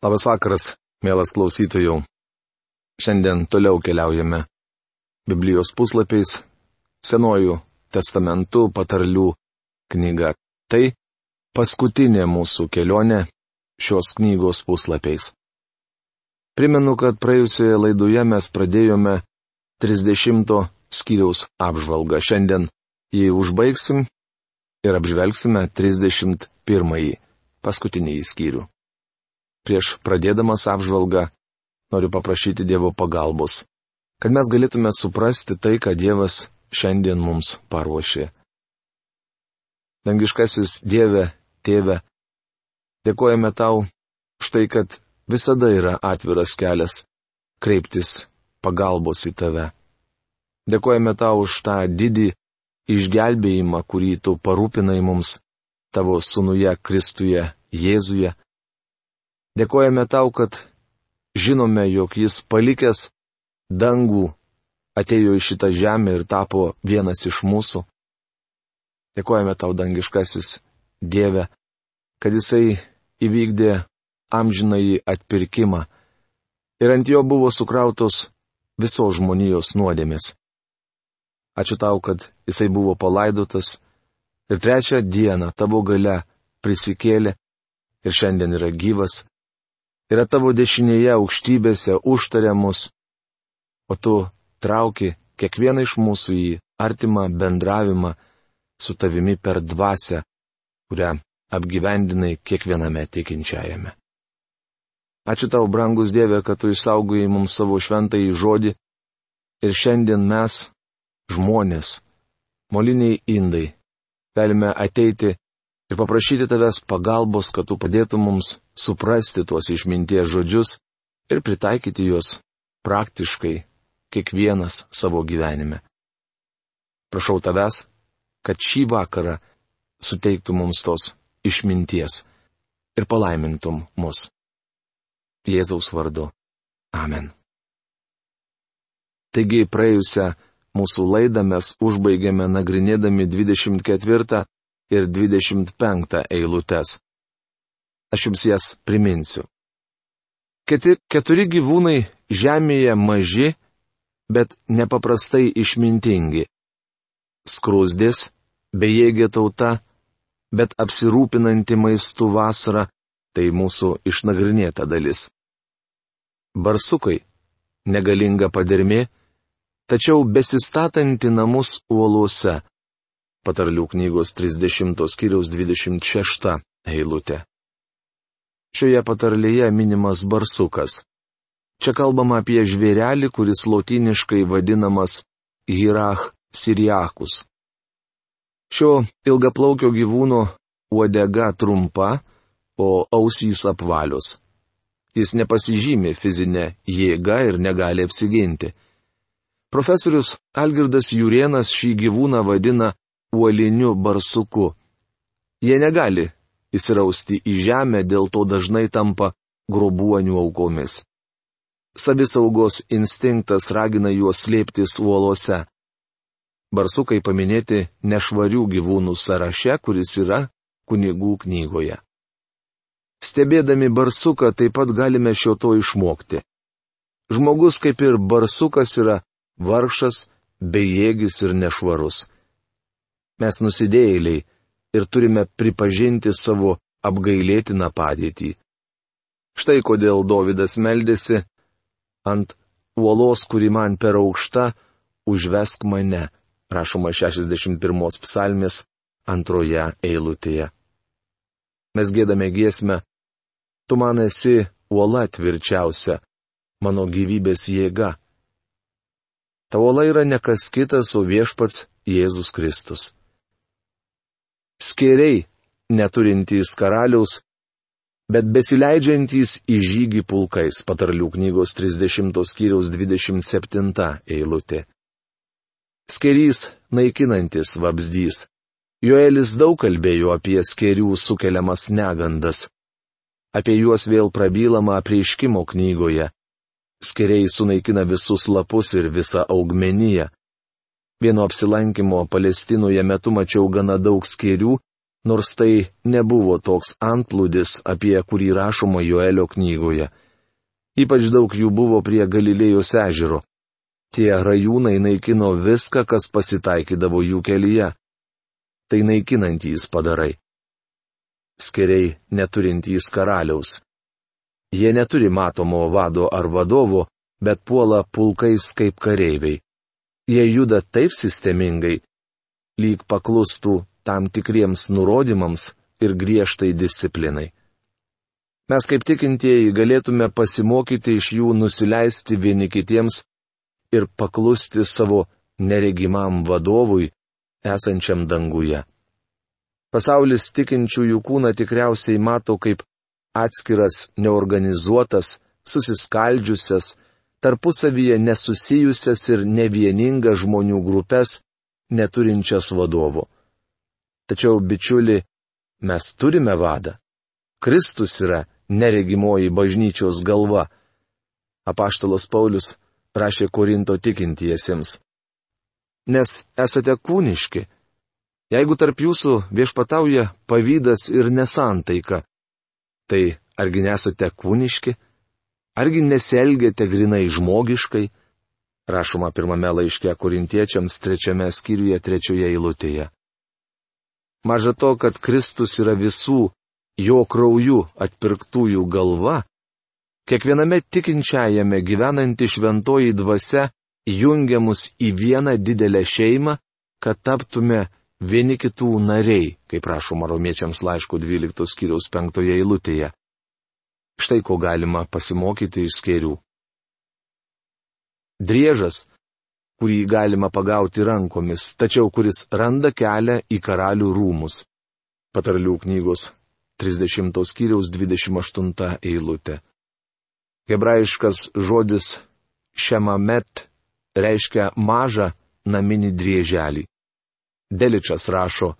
Labas vakaras, mielas klausytojų. Šiandien toliau keliaujame Biblijos puslapiais, Senojų testamentų patarlių knyga. Tai paskutinė mūsų kelionė šios knygos puslapiais. Primenu, kad praėjusioje laidoje mes pradėjome 30 skyriaus apžvalgą. Šiandien jį užbaigsim ir apžvelgsime 31 paskutinį skyrių. Prieš pradėdamas apžvalgą noriu paprašyti Dievo pagalbos, kad mes galėtume suprasti tai, ką Dievas šiandien mums paruošė. Dangiškasis Dieve, Tėve, dėkojame tau štai, kad visada yra atviras kelias kreiptis pagalbos į tave. Dėkojame tau už tą didį išgelbėjimą, kurį tu parūpinai mums tavo sunuje Kristuje Jėzuje. Dėkojame tau, kad žinome, jog jis palikęs dangų atėjo į šitą žemę ir tapo vienas iš mūsų. Dėkojame tau, dangiškasis Dieve, kad jisai įvykdė amžinai atpirkimą ir ant jo buvo sukrautos visos žmonijos nuodėmės. Ačiū tau, kad jisai buvo palaidotas ir trečią dieną tavo gale prisikėlė ir šiandien yra gyvas, yra tavo dešinėje aukštybėse užtaria mus, o tu trauki kiekvieną iš mūsų į artimą bendravimą su tavimi per dvasę, kurią apgyvendinai kiekviename tikinčiajame. Ačiū tau, brangus Dieve, kad tu išsaugojai mums savo šventąjį žodį ir šiandien mes, žmonės, moliniai indai, galime ateiti ir paprašyti tavęs pagalbos, kad tu padėtum mums suprasti tuos išminties žodžius ir pritaikyti juos praktiškai kiekvienas savo gyvenime. Prašau tavęs, kad šį vakarą suteiktų mums tos išminties ir palaimintum mus. Jėzaus vardu. Amen. Taigi praėjusią mūsų laidą mes užbaigėme nagrinėdami 24 ir 25 eilutes. Aš jums jas priminsiu. Keti, keturi gyvūnai žemėje maži, bet nepaprastai išmintingi. Skrūsdės, bejėgė tauta, bet apsirūpinanti maistų vasarą, tai mūsų išnagrinėta dalis. Barsukai, negalinga padermė, tačiau besistatanti namus uoluose. Patarlių knygos 30 skyriaus 26 eilutė. Šioje patarlėje minimas barsukas. Čia kalbama apie žvėrelį, kuris lotiniškai vadinamas Hirach siriakus. Šio ilgaplaukio gyvūno uodega trumpa, o ausys apvalius. Jis nepasižymi fizinę jėgą ir negali apsiginti. Profesorius Algirdas Jurienas šį gyvūną vadina uoliniu barsuku. Jie negali įsirausti į žemę, dėl to dažnai tampa grobuonių aukomis. Savisaugos instinktas ragina juos slėptis uolose. Barsukai paminėti nešvarių gyvūnų sąraše, kuris yra kunigų knygoje. Stebėdami barsuką taip pat galime šio to išmokti. Žmogus kaip ir barsukas yra vargšas, bejėgis ir nešvarus. Mes nusidėjėliai ir turime pripažinti savo apgailėtiną padėtį. Štai kodėl Davidas meldėsi ant uolos, kuri man per aukšta, užvesk mane, rašoma 61 psalmės antroje eilutėje. Mes gėdame giesmę, tu man esi uola tvirčiausia, mano gyvybės jėga. Ta uola yra ne kas kitas, o viešpats Jėzus Kristus. Skėriai, neturintys karaliaus, bet besileidžiantys į žygį pulkais, patarlių knygos 30 skyriaus 27 eilutė. Skerys naikinantis vabzdys. Joelis daug kalbėjo apie skerių sukeliamas negandas. Apie juos vėl prabylama apreiškimo knygoje. Skeriai sunaikina visus lapus ir visą augmeniją. Vieno apsilankimo Palestinoje metu mačiau gana daug skėrių, nors tai nebuvo toks antplūdis, apie kurį rašoma Joelio knygoje. Ypač daug jų buvo prie Galilėjos ežero. Tie rajūnai naikino viską, kas pasitaikydavo jų kelyje. Tai naikinantys padarai. Skeriai neturintys karaliaus. Jie neturi matomo vado ar vadovo, bet puola pulkais kaip kareiviai. Jie juda taip sistemingai, lyg paklustų tam tikriems nurodymams ir griežtai disciplinai. Mes kaip tikintieji galėtume pasimokyti iš jų nusileisti vieni kitiems ir paklusti savo neregimam vadovui, esančiam danguje. Pasaulis tikinčiųjų kūną tikriausiai mato kaip atskiras, neorganizuotas, susiskaldžiusias, tarpusavyje nesusijusias ir nevieningas žmonių grupės, neturinčias vadovo. Tačiau, bičiuli, mes turime vadą. Kristus yra neregimoji bažnyčios galva. Apaštalas Paulius rašė Korinto tikintiesiems. Nes esate kūniški. Jeigu tarp jūsų viešpatauja pavydas ir nesantaika, tai argi nesate kūniški? Argi nesielgėte grinai žmogiškai? rašoma pirmame laiške korintiečiams trečiame skyriuje trečioje eilutėje. Maža to, kad Kristus yra visų jo krauju atpirktųjų galva, kiekviename tikinčiajame gyvenanti šventoji dvasia jungia mus į vieną didelę šeimą, kad taptume vieni kitų nariai, kaip rašoma romiečiams laiškų 12 skyriaus 5 eilutėje. Štai ko galima pasimokyti iš skėrių. Driežas, kurį galima pagauti rankomis, tačiau kuris randa kelią į karalių rūmus. Patarlių knygos 30 skyriaus 28 eilutė. Hebrajiškas žodis šemamet reiškia mažą naminį drieželį. Deličas rašo,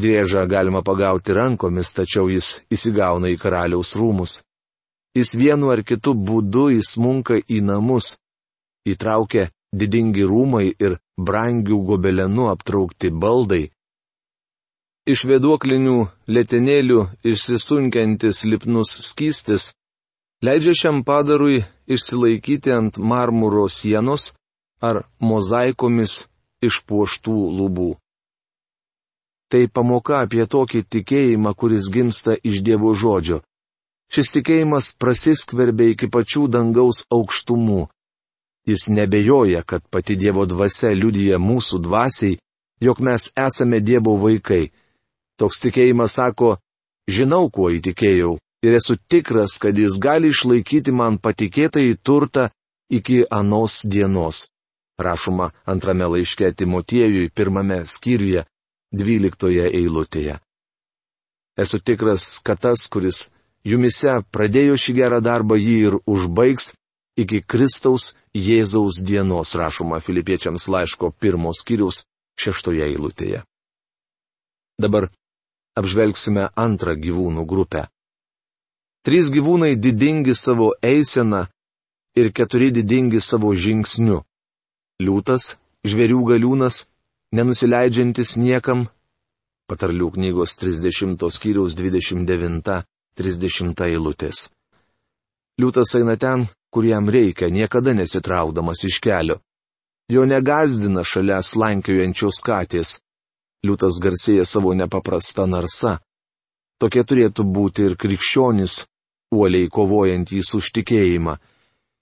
Driežą galima pagauti rankomis, tačiau jis įsigauna į karaliaus rūmus. Jis vienu ar kitu būdu įsmunka į namus, įtraukia didingi rūmai ir brangių gobelenų aptraukti baldai. Iš vėduoklinių lėtinėlių išsisunkiantis lipnus skystis leidžia šiam padarui išsilaikyti ant marmuro sienos ar mozaikomis išpuoštų lubų. Tai pamoka apie tokį tikėjimą, kuris gimsta iš Dievo žodžio. Šis tikėjimas prasiskverbia iki pačių dangaus aukštumų. Jis nebejoja, kad pati Dievo dvasia liudyja mūsų dvasiai, jog mes esame Dievo vaikai. Toks tikėjimas sako, žinau, kuo įtikėjau ir esu tikras, kad jis gali išlaikyti man patikėtą į turtą iki anos dienos. Rašoma antrame laiške Timotiejui pirmame skyriuje, dvyliktoje eilutėje. Esu tikras, kad tas, kuris jumise pradėjo šį gerą darbą, jį ir užbaigs iki Kristaus Jėzaus dienos rašoma filipiečiams laiško pirmos skyrius šeštoje eilutėje. Dabar apžvelgsime antrą gyvūnų grupę. Trys gyvūnai didingi savo eisena ir keturi didingi savo žingsniu. Liūtas, žvėrių galiūnas, nenusileidžiantis niekam. Patarlių knygos 30 skyriaus 29-30 eilutės. Liūtas eina ten, kur jam reikia, niekada nesitraukdamas iš kelio. Jo negazdina šalia slankiojančios katės. Liūtas garsėja savo nepaprastą narsą. Tokie turėtų būti ir krikščionis, uoliai kovojantys už tikėjimą.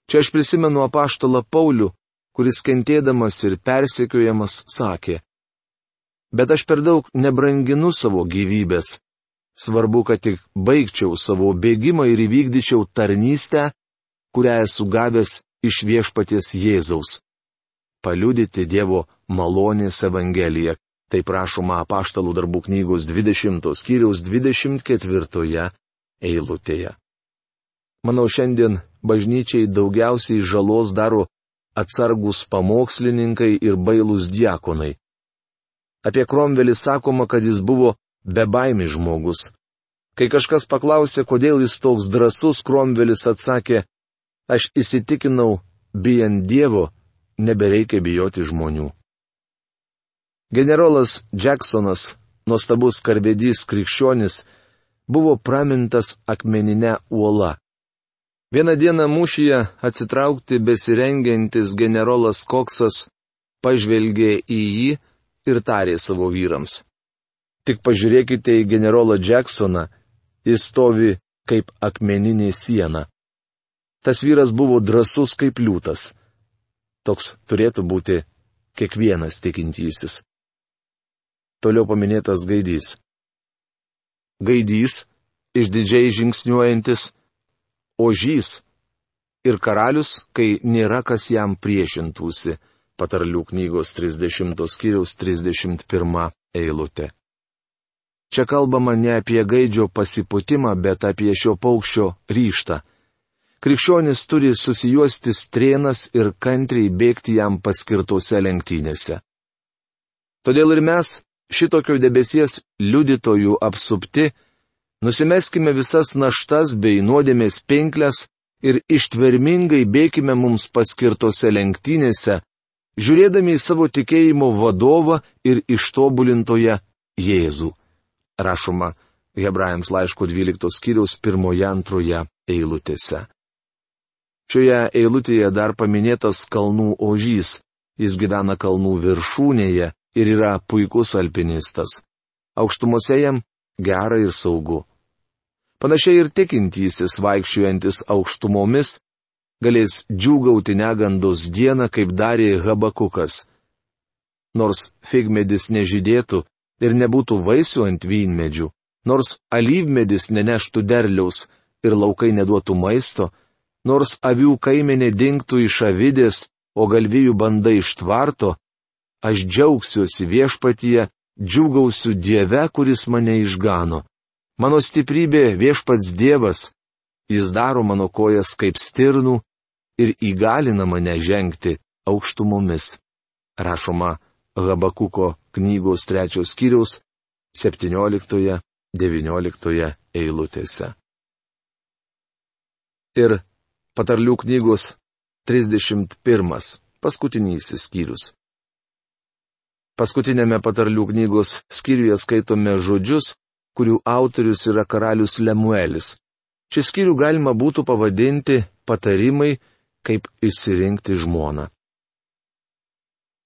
Čia aš prisimenu apaštalą Paulių, kuris kentėdamas ir persekiojamas sakė. Bet aš per daug nebranginu savo gyvybės. Svarbu, kad tik baigčiau savo bėgimą ir įvykdyčiau tarnystę, kurią esu gavęs iš viešpaties Jėzaus. Paliudyti Dievo malonės Evangeliją, tai prašoma apaštalų darbų knygos 20 skyriaus 24 eilutėje. Manau, šiandien bažnyčiai daugiausiai žalos daro atsargus pamokslininkai ir bailūs diakonai. Apie Kromvelį sakoma, kad jis buvo bebaimi žmogus. Kai kažkas paklausė, kodėl jis toks drasus, Kromvelis atsakė, Aš įsitikinau, bijant Dievo, nebereikia bijoti žmonių. Generolas Jacksonas nuostabus karvedys krikščionis, buvo pramintas akmeninė uola. Vieną dieną mūšyje atsitraukti besirengiantis generolas Koksas pažvelgė į jį ir tarė savo vyrams. Tik pažiūrėkite į generolą Jacksoną, jis stovi kaip akmeninė siena. Tas vyras buvo drasus kaip liūtas. Toks turėtų būti kiekvienas tikintysis. Toliau paminėtas gaidys. Gaidys, išdidžiai žingsniuojantis, ožys ir karalius, kai nėra kas jam priešintųsi. Patarlių knygos 30 skyriaus 31 eilutė. Čia kalbama ne apie gaidžio pasiputimą, bet apie šio paukščio ryštą. Krikščionis turi susijuosti strėnas ir kantriai bėgti jam paskirtose lenktynėse. Todėl ir mes, šitokio debesies liudytojų apsupti, Nusimeskime visas naštas bei nuodėmės pinklės ir ištvermingai bėkime mums paskirtose lenktynėse, žiūrėdami į savo tikėjimo vadovą ir ištobulintoje Jėzų. Rašoma Hebrajams laiško 12 skyriaus 1-2 eilutėse. Šioje eilutėje dar paminėtas kalnų ožys, jis gyvena kalnų viršūnėje ir yra puikus alpinistas. Aukštumose jam gera ir saugu. Panašiai ir tikintysis vaikščiojantis aukštumomis galės džiūgauti negandos dieną, kaip darė Habakukas. Nors figmedis nežydėtų ir nebūtų vaisių ant vynmedžių, nors alyvmedis neneštų derliaus ir laukai neduotų maisto, nors avių kaimenė dinktų iš avidės, o galvijų bandai iš tvarto, aš džiaugsiuosi viešpatyje, džiugausiu Dieve, kuris mane išgano. Mano stiprybė viešpats Dievas, jis daro mano kojas kaip stirnų ir įgalina mane žengti aukštumomis. Rašoma Habakuko knygos trečios skyriaus 17-19 eilutėse. Ir patarlių knygos 31 paskutinysis skyrius. Paskutinėme patarlių knygos skyriuje skaitome žodžius, kurių autorius yra karalius Lemuelis. Šį skyrių galima būtų pavadinti patarimai, kaip išsirinkti žmoną.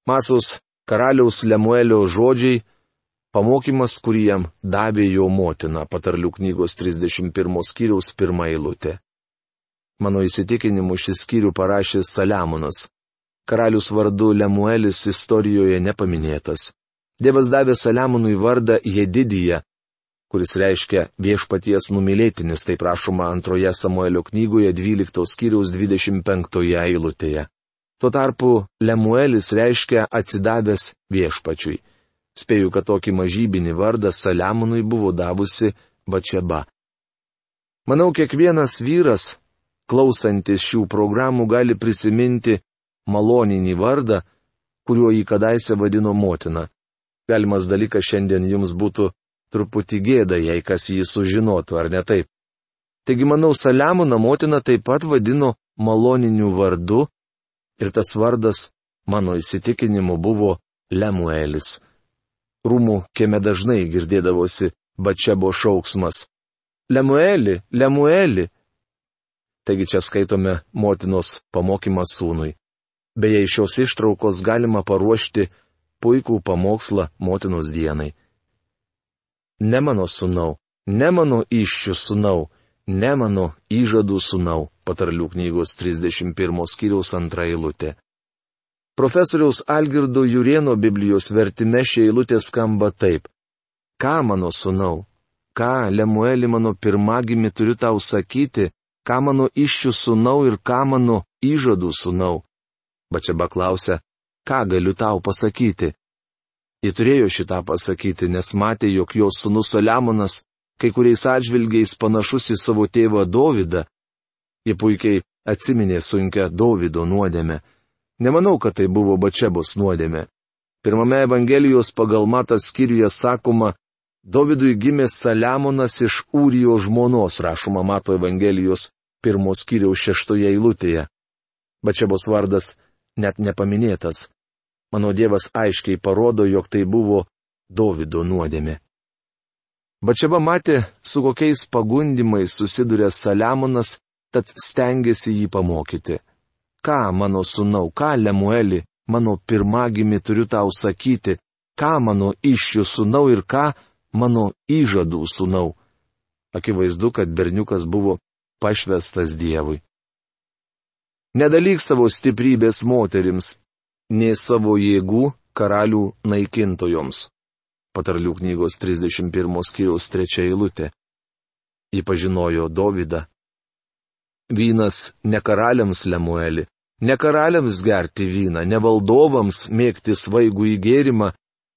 Masos karaliaus Lemuelio žodžiai - pamokymas, kurį jam davė jo motina, patarlių knygos 31 skyriaus pirmą eilutę. Mano įsitikinimu šį skyrių parašė Saliamonas. Karalius vardu Lemuelis istorijoje nepaminėtas. Dievas davė Saliamonui vardą Jedidiją, kuris reiškia viešpaties numylėtinis, tai prašoma antroje Samuelio knygoje 12 skyriaus 25 eilutėje. Tuo tarpu Lemuelis reiškia atsidavęs viešpačiui. Spėju, kad tokį mažybinį vardą Saliamonui buvo davusi Bačeba. Manau, kiekvienas vyras, klausantis šių programų, gali prisiminti maloninį vardą, kuriuo jį kadaise vadino motina. Galimas dalykas šiandien jums būtų truputį gėda, jei kas jį sužinotų, ar ne taip. Taigi, manau, Saliamono motina taip pat vadino maloniniu vardu, ir tas vardas, mano įsitikinimu, buvo Lemuelis. Rūmų kieme dažnai girdėdavosi Bačebo šauksmas. Lemueli, Lemueli. Taigi čia skaitome motinos pamokymą sūnui. Beje, iš šios ištraukos galima paruošti puikų pamokslą motinos dienai. Ne mano sunau, ne mano iššių sunau, ne mano įžadų sunau, patarlių knygos 31 skyriaus antra eilutė. Profesoriaus Algirdo Jurieno Biblijos vertime šia eilutė skamba taip. Ką mano sunau, ką Lemueli mano pirmagimi turiu tau sakyti, ką mano iššių sunau ir ką mano įžadų sunau. Bačiaba klausia, ką galiu tau pasakyti. Ji turėjo šitą pasakyti, nes matė, jog jos sunus Saliamonas kai kuriais atžvilgiais panašus į savo tėvą Dovydą. Ji puikiai atsiminė sunkę Dovydo nuodėmę. Nemanau, kad tai buvo Bačebos nuodėmė. Pirmame Evangelijos pagal matą skyriuje sakoma, Dovydui gimė Saliamonas iš Ūrijo žmonos, rašoma Mato Evangelijos pirmos skyriaus šeštoje eilutėje. Bačebos vardas net nepaminėtas. Mano Dievas aiškiai parodo, jog tai buvo Davido nuodėmė. Bačiaba matė, su kokiais pagundimais susiduria Saliamonas, tad stengiasi jį pamokyti. Ką, mano sunau, ką, Lemueli, mano pirmagimi turiu tau sakyti, ką mano iššių sunau ir ką mano įžadų sunau. Akivaizdu, kad berniukas buvo pašvestas Dievui. Nedalyk savo stiprybės moterims, nei savo jėgų karalių naikintojoms patarlių knygos 31 skyriaus 3 eilutė. Ji pažinojo Dovydą. Vynas ne karaliams Lemueli, ne karaliams gerti vyną, ne valdovams mėgti svaigų įgėrimą,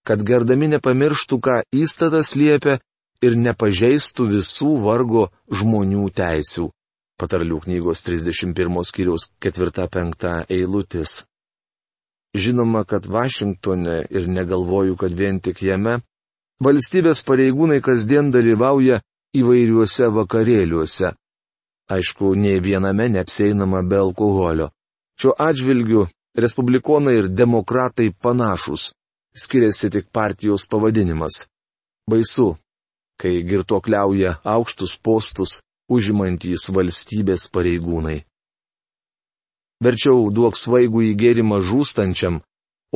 kad gerdami nepamirštų, ką įstatas liepia ir nepažeistų visų vargo žmonių teisių. Patarlių knygos 31 skyriaus 4-5 eilutės. Žinoma, kad Vašingtone ir negalvoju, kad vien tik jame, valstybės pareigūnai kasdien dalyvauja įvairiuose vakarėliuose. Aišku, nei viename neapseinama be alkoholio. Šiuo atžvilgiu respublikonai ir demokratai panašus, skiriasi tik partijos pavadinimas. Baisu, kai girtuokliauja aukštus postus užimantys valstybės pareigūnai. Verčiau duok svaigų įgėrimą žūstančiam,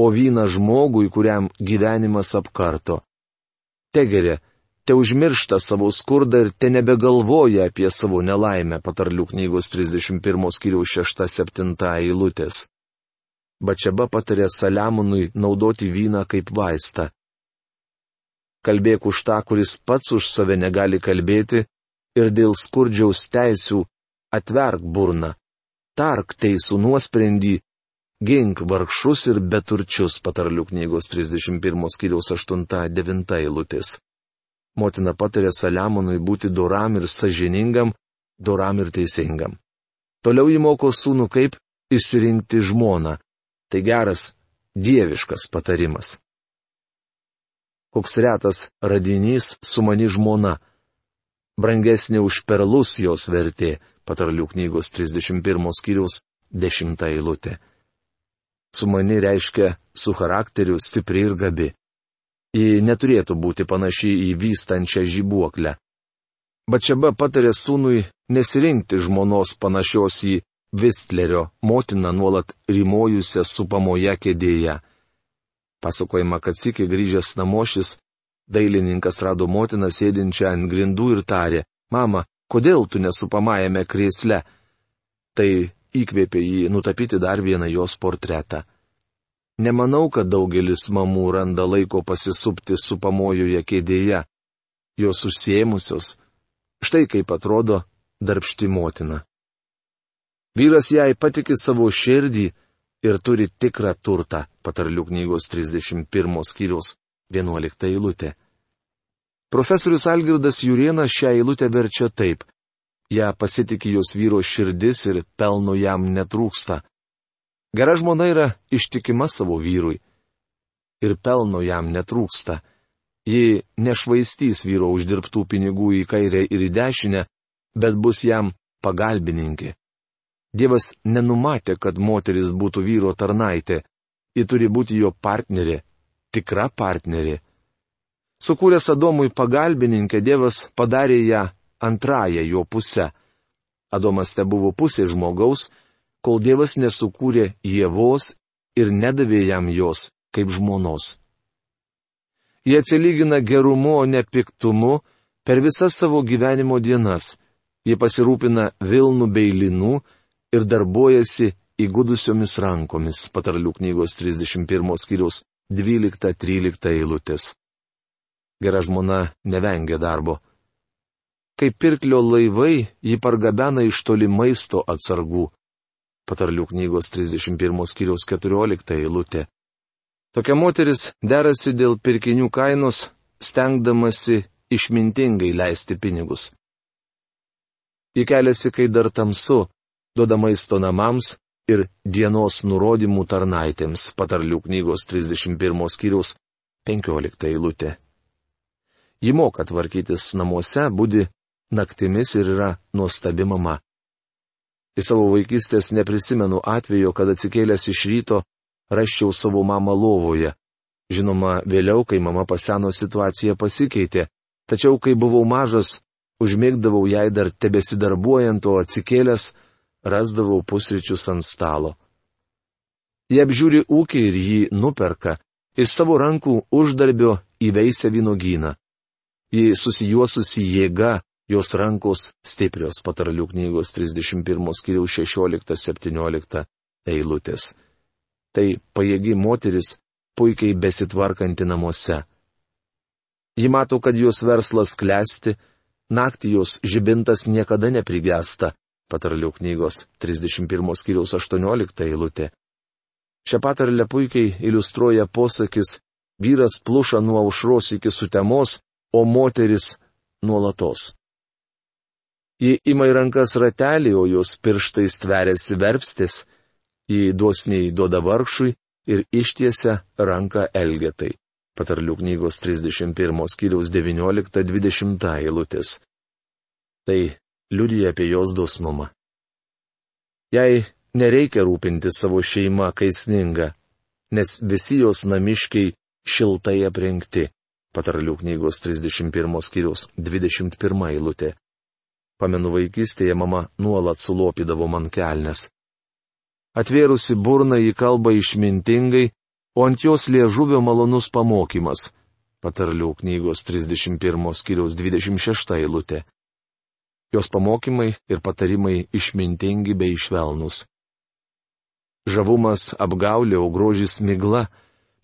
o vyną žmogui, kuriam gyvenimas apkarto. Tegerė, te užmiršta savo skurdą ir te nebegalvoja apie savo nelaimę, patarlių knygos 31 skyriaus 6-7 eilutės. Bačiaba patarė Saliamonui naudoti vyną kaip vaistą. Kalbėk už tą, kuris pats už save negali kalbėti, ir dėl skurdžiaus teisių atverk burną tark teisų nuosprendį, gink vargšus ir beturčius patarlių knygos 31 skyriaus 8-9 eilutės. Motina patarė Saliamonui būti doram ir sažiningam, doram ir teisingam. Toliau įmoko sūnų kaip išsirinkti žmoną. Tai geras, dieviškas patarimas. Koks retas radinys su mani žmona. Brangesnė už perlus jos vertė, patarlių knygos 31 skyriaus 10 eilutė. Sumani reiškia su charakteriu stipri ir gabi. Ji neturėtų būti panaši į vystančią žibuoklę. Bačiaba patarė sūnui nesirinkti žmonos panašios į Vistlerio motiną nuolat rimojusią supamoje kėdėje. Pasakojama, kad sėkiai grįžęs namošis, dailininkas rado motiną sėdinčią ant grindų ir tarė, mama, kodėl tu nesupamajame krėsle? Tai įkvėpė jį nutapyti dar vieną jos portretą. Nemanau, kad daugelis mamų randa laiko pasisupti supamojoje kėdėje. Jos užsiemusios. Štai kaip atrodo darbšti motina. Vyras jai patikė savo širdį ir turi tikrą turtą, patarlių knygos 31 skyrius 11 eilutė. Profesorius Algirdas Jurienas šią eilutę verčia taip. Ja pasitikė jos vyro širdis ir pelno jam netrūksta. Gera žmona yra ištikima savo vyrui. Ir pelno jam netrūksta. Ji nešvaistys vyro uždirbtų pinigų į kairę ir į dešinę, bet bus jam pagalbininkė. Dievas nenumatė, kad moteris būtų vyro tarnaitė. Ji turi būti jo partnerė, tikra partnerė. Sukūręs Adomui pagalbininkę, Dievas padarė ją antrąją jo pusę. Adomas te buvo pusė žmogaus, kol Dievas nesukūrė Jėvos ir nedavė jam jos kaip žmonos. Jie atsilygina gerumu, o ne piktumu per visas savo gyvenimo dienas. Jie pasirūpina Vilnų bei Linų ir darbuojasi įgudusiomis rankomis, patarlių knygos 31 skyriaus 12-13 eilutės gera žmona nevengia darbo. Kaip pirklio laivai, ji pargabena iš toli maisto atsargų. Patarlių knygos 31 skyriaus 14 eilutė. Tokia moteris derasi dėl pirkinių kainos, stengdamasi išmintingai leisti pinigus. Ji keliasi, kai dar tamsu, duoda maisto namams ir dienos nurodymų tarnaitėms, patarlių knygos 31 skyriaus 15 eilutė. Ji moka tvarkytis namuose, būdi naktimis ir yra nuostabi mama. Iš savo vaikystės neprisimenu atveju, kad atsikėlęs iš ryto raščiau savo mamą lovoje. Žinoma, vėliau, kai mama paseno situacija pasikeitė, Tačiau, kai buvau mažas, užmėgdavau jai dar tebesidarbuojant, o atsikėlęs rasdavau pusryčius ant stalo. Jie apžiūri ūkį ir jį nuperka, iš savo rankų uždarbio įveisia vynogyną. Ji susijuosusi jėga, jos rankos stiprios patarlių knygos 31 skiriaus 16-17 eilutės. Tai pajėgi moteris, puikiai besitvarkanti namuose. Ji mato, kad jos verslas klesti, naktį jos žibintas niekada neprigesta, patarlių knygos 31 skiriaus 18 eilutė. Šią patarlę puikiai iliustruoja posakis vyras pluša nuo aušros iki sutemos, o moteris nuolatos. Ji ima į rankas ratelį, o jos pirštai stveriasi verpstis, ji duosniai duoda vargšui ir ištiesia ranką elgetai. Patarlių knygos 31 skyriaus 19-20 eilutės. Tai liudija apie jos dosnumą. Jei nereikia rūpinti savo šeima, kai sninga, nes visi jos namiškiai šiltai aprengti. Patarlių knygos 31 skyrius 21 eilutė. Pamenu vaikystėje mama nuolat sulopydavo man kelnes. Atvėrusi burną į kalbą išmintingai, o ant jos liežuvio malonus pamokymas. Patarlių knygos 31 skyriaus 26 eilutė. Jos pamokymai ir patarimai išmintingi bei išvelnus. Žavumas apgaulė, o grožis migla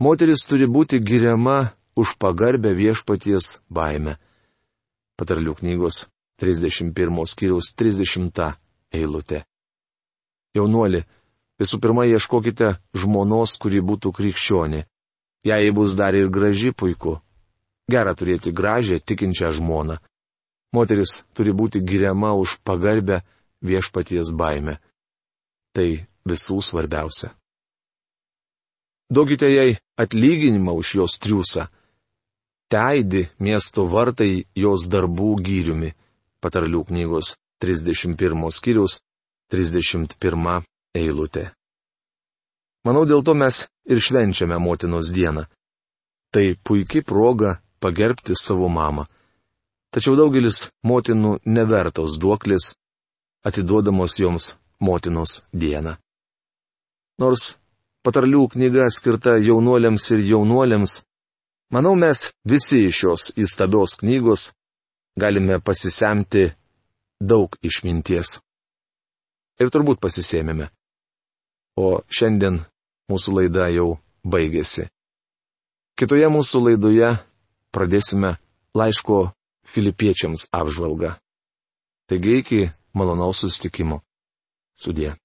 moteris turi būti giriama už pagarbę viešpaties baimę. Patarlių knygos 31 skyriaus 30 eilutė. Jaunuoli, visų pirma ieškokite žmonos, kuri būtų krikščionė. Jei bus dar ir graži puiku. Gera turėti gražią, tikinčią žmoną. Moteris turi būti giriama už pagarbę viešpaties baimę. Tai visų svarbiausia. Duokite jai atlyginimą už jos triūsą. Teidi miesto vartai jos darbų gyriumi. Patarlių knygos 31 skyrius 31 eilutė. Manau, dėl to mes ir švenčiame motinos dieną. Tai puikia proga pagerbti savo mamą. Tačiau daugelis motinų nevertos duoklis, atiduodamos joms motinos dieną. Nors patarlių knyga skirta jaunuoliams ir jaunuoliams, manau mes visi iš šios įstabios knygos galime pasisemti daug išminties. Ir turbūt pasisėmėme. O šiandien mūsų laida jau baigėsi. Kitoje mūsų laidoje pradėsime laiško filipiečiams apžvalgą. Taigi iki malonaus sustikimo. Sudė.